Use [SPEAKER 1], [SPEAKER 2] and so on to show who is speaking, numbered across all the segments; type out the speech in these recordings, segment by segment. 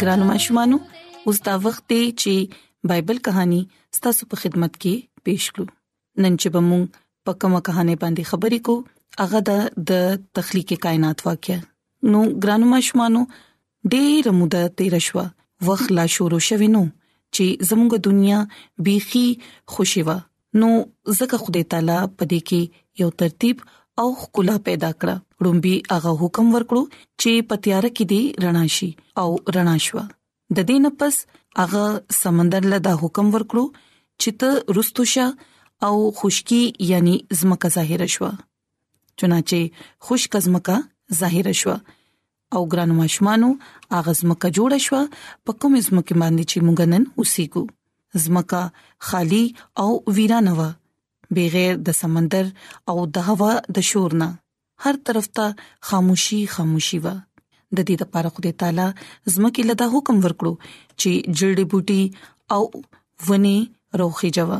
[SPEAKER 1] ګرانو ماشومانو اوس دا وخت دی چې بایبل کہانی ستاسو په خدمت کې پېښ کړو نن چې بمون په کومه کہانی باندې خبرې کو هغه د تخلیق کائنات واقعا نو ګرانو ماشومانو ډېر موده تیر شوه وخت لا شروع شوه نو چې زموږ دنیا بيخي خوشي وه نو زکه خدای تعالی په دې کې یو ترتیب او خلا پیدا کړه رومبي هغه حکم ورکړو چې په تیار کې دی رڼا شي او رڼا شو د دې نه پس هغه سمندر له دا حکم ورکړو چې ته رستوشه او خشکی یعنی زمکه ظاهر شو چنانچه خشک زمکه ظاهر شو او ګران ماشومانو اغه زمکه جوړ شو په کوم زمکه باندې چې مونږ نن اوسېګو زمکه خالی او ویرانه و بغیر د سمندر او د هوا د شور نه هر طرف ته خاموشي خاموشي و د دې لپاره خدای تعالی زمکه لدا حکم ورکړو چې جړډې بوټي او ونی روخي جوه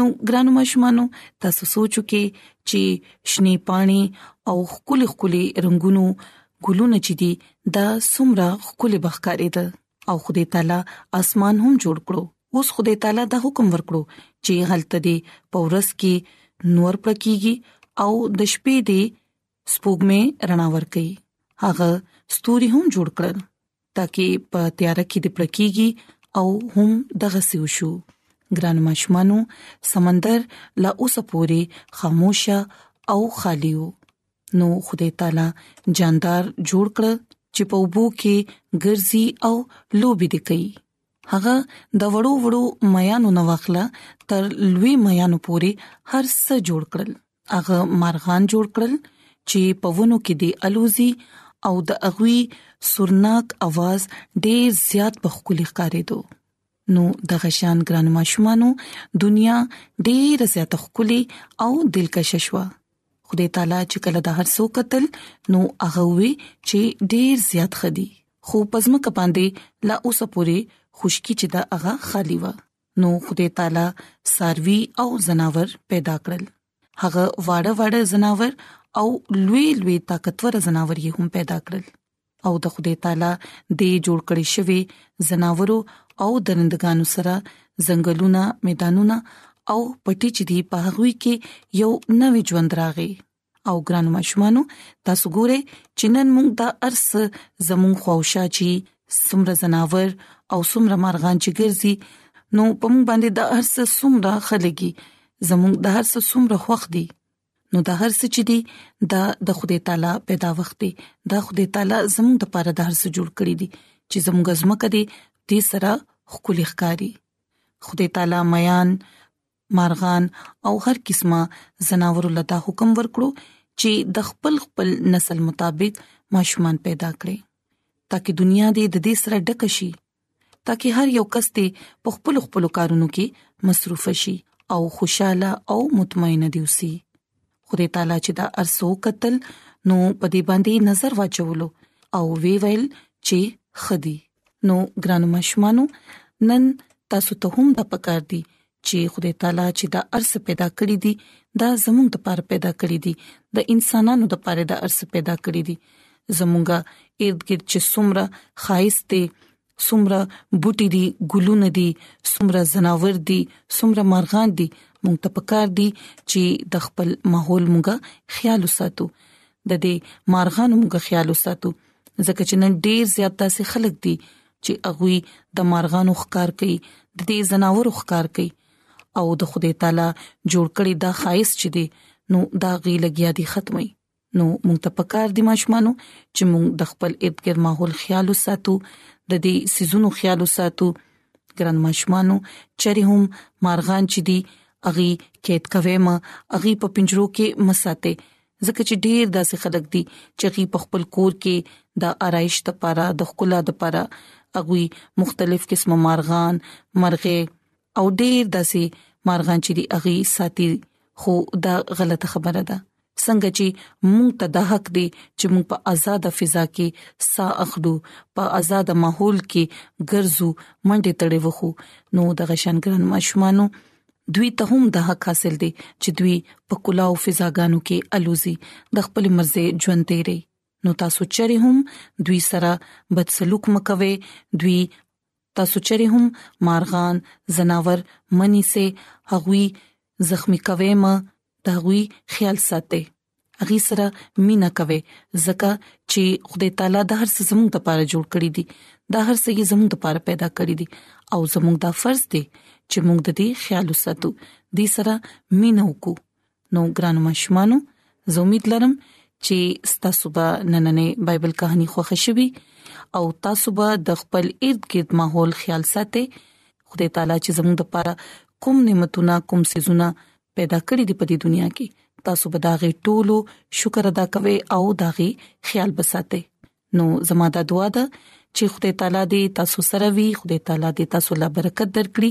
[SPEAKER 1] نو ګرانو ماشومانو تاسو سوچو کې چې شنه پانی او خولي خولي رنگونو ګلونه چې دي دا سمره خولي بخکاری ده او خدای تعالی اسمان هم جوړ کړو اوس خدای تعالی دا حکم ورکړو چې هلته دې پورس کې نور پکېږي او د شپې دې سپوږمې رڼا ورکړي هغه ستوري هم جوړ کړل تاکي په تیار کې د پړکیږي او هم دغه سیو شو ګران ماشومانو سمندر لا اوسه پوري خاموشه او خالیو نو خدای تعالی جاندار جوړ کړ چې په وبو کې ګرځي او لوبي دي کوي هغه د وړو وړو میانو نو واخله تر لوی میانو پوري هر څه جوړ کړل هغه مارغان جوړ کړل چې په ونو کې دی الوزي او د اغوي سرناک आवाज ډېر زیات په خولي ښکارېدو نو د غشان ګران ماشومانو دنیا ډېر زیات خولي او دلکش شوه خدای تعالی چې کله د هر څو قتل نو هغه وی چې ډېر زیات خدي خو پزما کپاندې لا اوسه پوري خوشکی چې دا هغه خالی و نو خدای تعالی ساروي او زناور پیدا کړل هغه واړه واړه زناور او لوی لوی طاقتور زناور یې هم پیدا کړل او د خدای تعالی د جوړ کړی شوی زناورو او درندګانو سره ځنګلونه میدانونه او پټي چې دی په هغه کې یو نوې ژوند راغی او ګرانو ماشومانو تاسو ګوره چې نن موږ دا ارس زموږ خوښه چی سمره زناور او سمره مارغان چې ګرځي نو په موږ باندې دا ارس سمره خلګي زموږ د هر څه سمره خوخ دي نو د هر څه چې دي دا د خدای تعالی پیدا وخت دي دا خدای تعالی زموږ د پاره د هر څه جوړ کړی دي چې زموږ زمکه دي دې سره خولي ښکاری خدای تعالی میان مارغان او هر قسمه زناور له دا حکم ورکړو چې د خپل خپل نسل مطابق ماشومان پیدا کړي ترڅو دنیا دې د دې سره ډک شي ترڅو هر یو کس دې په خپل خپل کارونو کې مصروف شي او خوشاله او مطمئن دي اوسي خدای تعالی چې دا ارسو قتل نو په دې باندې نظر واچولو او وی ویل چې خدي نو ګرانو مشمانو نن تاسو ته هم د پکار دي چې خدای تعالی چې دا ارس پیدا کړی دي دا زموږ د پاره پیدا کړی دي د انسانانو د پاره د ارس پیدا کړی دي زموږه اردګر چې سمره خایسته څومره بوټي دي ګلونه دي څومره زناور دي څومره مارغان دي مونږ ته پکار دي چې د خپل ماحول مونږه خیال وساتو د دې مارغان مونږه خیال وساتو ځکه چې نن ډیر زیات داسې خلک دي چې اغوي د مارغانو ښکار کوي د دې زناور ښکار کوي او د خدای تعالی جوړ کړي دا خایس چې دي نو دا غي لګیا دي ختمي نو موږ ته پکار دي ماشومانو چې موږ د خپل ارګر ماحول خیال وساتو د دې سيزونو خیال وساتو ګران ماشومانو چره هم مارغان چې دي اغي کېد کوي ما اغي په پنجرو کې مساته ځکه چې ډېر داسې خلک دي چې غي په خپل کور کې د آرایش لپاره د خلا لپاره اغوي مختلف قسمه مارغان مرغه او ډېر داسې مارغان چې دي اغي ساتي خو دا غلطه خبره ده څنګه چې موږ ته د حق دی چې موږ په آزاد فضا کې ساه اخلو په آزاد ماحول کې ګرځو منډه تړې وخو نو د غشن ګران ماشومانو دوی ته هم د حق حاصل دی چې دوی په کلاو فضاګانو کې الوزي د خپل مرزه ژوند تیري نو تاسو چره هم دوی سره بد سلوک مکوي دوی تاسو چرې هم مارغان، ځناور، مه نیسئ، هغوی زخمي کوئ مه، د هغوی خیال ساتئ، هغوی سره مینه کوئ، ځکه چې خدای تعالی دا هر څه زموږ لپاره جوړ کړي دي، دا هر څه یې زموږ لپاره پیدا کړي دي او زموږ دا فرض دی چې موږ د دې خیال وساتو، دوی سره مینه وکړو، نو ګرانو ماشومانو زه امید لرم چې تاسو به نننې بایبل کہانی خوښ شوي او تاسو به د خپل اردګرد ماحول خیال ساتي خدای تعالی چې زموږ د پاره کوم نعمتونه کوم سيزونه پیدا کړی دی په دې دنیا کې تاسو به دا غي ټولو شکر ادا کوئ او دا غي خیال بساتئ نو زموږ د دعا ده چې خدای تعالی دې تاسو سره وي خدای تعالی دې تاسو لا برکت درکړي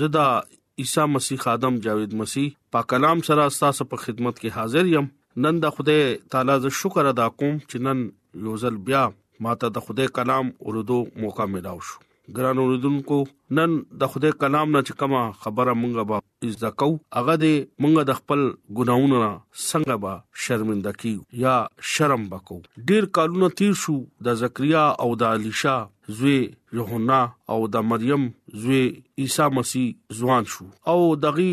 [SPEAKER 1] زه د
[SPEAKER 2] عیسی مسیح خادم جاوید مسیح په کلام سره ستاسو په خدمت کې حاضر یم نن د خدای تعالی ز شکر ادا کوم چې نن یو ځل بیا ماته د خدای کلام اوردو موقع ملاو شو ګران اوردونکو نن د خدای کلام نه چې کومه خبره مونږه به عزت کو هغه دې مونږه د خپل ګناونو نه څنګه به شرمنده کیو یا شرم بکو ډیر کالونه تیر شو د زکریا او د الیشا زوی یوحنا او د مریم زوی عیسی مسیح ځوان شو او دغه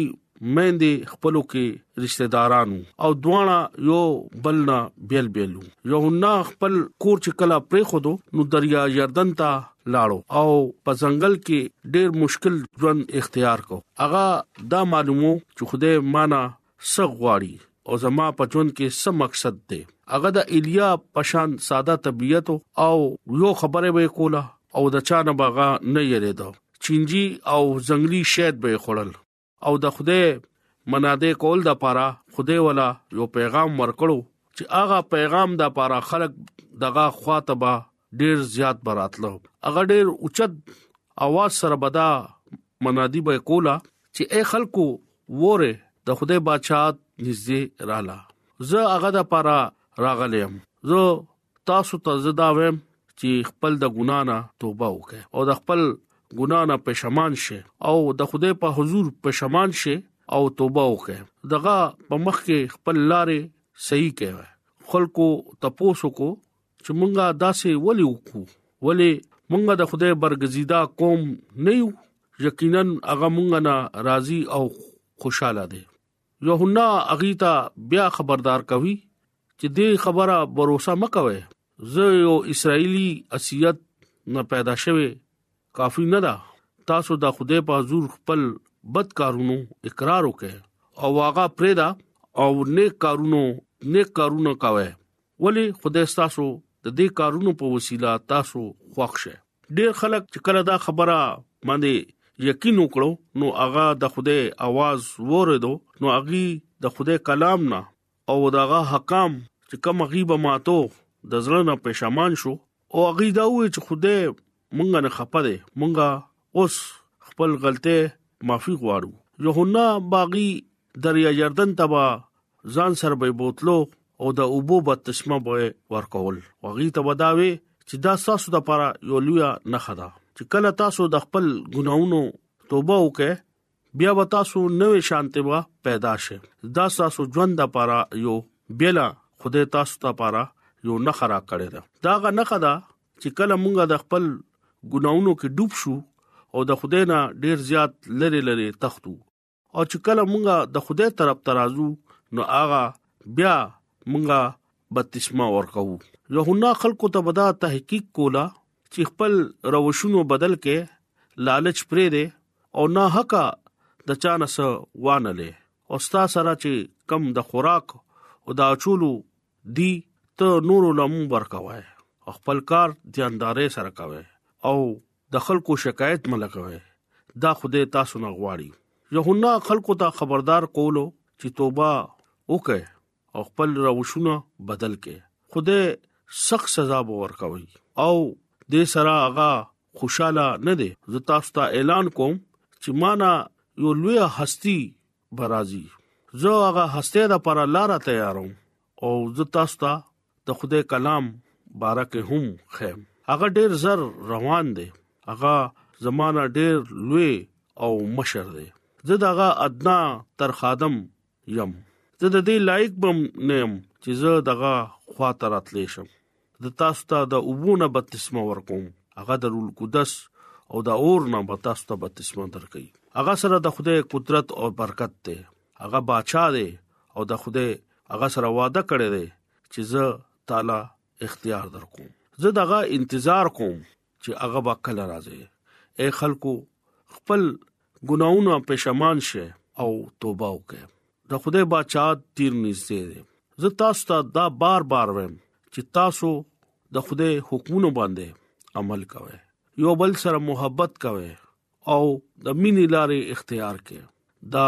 [SPEAKER 2] مېندې خپلو کې رشتہ دارانو او دواړه یو بلنا بیل بیلو یو نه خپل کور چې کلا پرې خودو نو دریا یردن ته لاړو او په ځنګل کې ډېر مشکل ژوند اختیار کو اغه دا معلومو چې خوده مانا څه غواړي او زما په ژوند کې څه مقصد دی هغه د ایلیا پشان ساده طبيعت او یو خبره به کوله او د چا نه باغه نه یریدو چینجی او زنګلی شید به خړل او د خوده مناده کول د پاره خوده ولا یو پیغام ورکړو چې هغه پیغام د پاره خلک دغه خواطبه ډیر زیات براتله هغه ډیر اوچت اواز سره بدا منادي به کولا چې اي خلکو وره د خدای بادشاہت نږدې رااله زه هغه د پاره راغلم زه تاسو ته زدا ویم چې خپل د ګنا نه توبه وکړي او د خپل ګنا نه پښمان شي او د خدای په حضور پښمان شي او توبه وکړي دغه په مخ کې خپل لارې صحیح کړي خلکو تپوسو کو چې مونږه داسې ولې وکړو ولې مونږه د خدای برګزیدا قوم نه یو یقینا هغه مونږه نه راضي او خوشاله دي یوهنا اغیتا بیا خبردار کوي چې دې خبره باور مکوي زه یو اسرایلی اسیت نه پیدا شوه کافی نه ده تاسو د خدای په حضور خپل بد کارونو اقرار وکړي او واغه پرېدا او نیک کارونو نیک کارونه کوي ولې خدای ستاسو د دې کارونو په وسیله تاسو خوښ شئ ډیر خلک چې کله دا خبره باندې یقین وکړو نو هغه د خدای आवाज وریدو نو هغه د خدای کلام نه او دغه حکام چې کوم غیبه ماتو د زړه نه پېښمان شو او هغه دا وی چې خوده مونږ نه خپه دی مونږه اوس خپل غلطه معافي غواړو یوهنا باغی دریا یردن تبا ځان سره به بوتلو او د اوبو به تسمه به ورکول وغي ته وداوي چې دا تاسو د لپاره یو لوی نه خدا چې کله تاسو د خپل ګناونو توبه وکړئ بیا و تاسو نوې شانته و پیدا شي دا تاسو ژوند لپاره یو بیلا خدای تاسو ته لپاره یو نه خرا کړی دا دا غ نه خدا چې کله مونږ د خپل ګناونو کې ډوب شو او د خدای نه ډیر زیات لری لری تختو او چې کله مونږ د خدای طرف ترازو نو هغه بیا مونږه بپتسمه ورکو یوهنا خلکو ته بدا تحقیق کولا چې خپل روشونو بدل کې لالچ پرې دی او نه حق د چانه سو وانه لې او ستا سره چې کم د خوراک او دا چولو دی ته نور لمو ورکوي خپل کار ځاندارې سره کوي او د خلکو شکایت ملکوي دا خوده تاسو نه غواړي یوهنا خلکو ته خبردار کولو چې توبه وکړي او خپل روشونه بدل کړي خدای سخت سزا به ورکوي او د سره هغه خوشاله نه دي زه تاسو ته اعلان کوم چې مانا یو لوی هستی برازي
[SPEAKER 3] زه هغه هسته د پر لار تیاروم او زه تاسو ته د خدای کلام بارکه هم خیم هغه ډیر زر روان دي هغه زمانہ ډیر لوی او مشر دی زه دغه ادنا تر خادم یم زه د دې لایق بم نیم چې زه دغه خواته راتلې شم د تاسو ته د وبونه بپتسمه ورکوم هغه د رول قدس او د اور نه به تاسو ته بپتسمه درکې هغه سره د خدای قدرت او برکت ته هغه بچا دی او د خدای هغه سره وعده کړی دی چې زه تعالی اختیار درکوم زه دغه انتظار کوم چې هغه به کله راځي اے خلکو خپل ګناونه پښمان شي او توبه وکړي د خدای بچا تیر نږدې دي زه تاسو ته دا بار بار وایم چې تاسو د خدای حکمونو باندې عمل کوئ یو بل سره محبت کوئ او د مینې لارې اختیار کړئ دا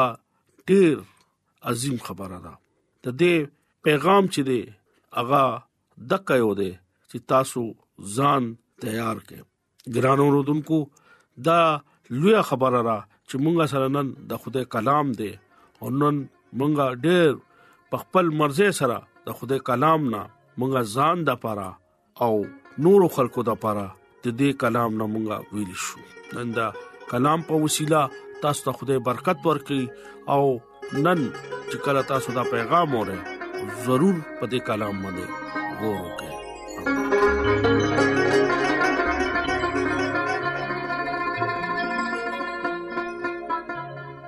[SPEAKER 3] ډیر عظیم خبره ده د دې پیغام چې دی هغه دقه یو دی چې تاسو ځان تیار کړئ ګرانو رودونکو دا لوی خبره را چې مونږه سره نن د خدای کلام دی او نن مونږه ډېر په خپل مرزه سره د خدای کلام نه مونږه ځان د پاره او نور خلکو د پاره د دې کلام نه مونږه ویل شو نن دا کلام په وسیله تاسو ته خدای برکت ورکړي او نن چې کله تاسو دا پیغام اورئ ضرور په دې کلام باندې غور وکړئ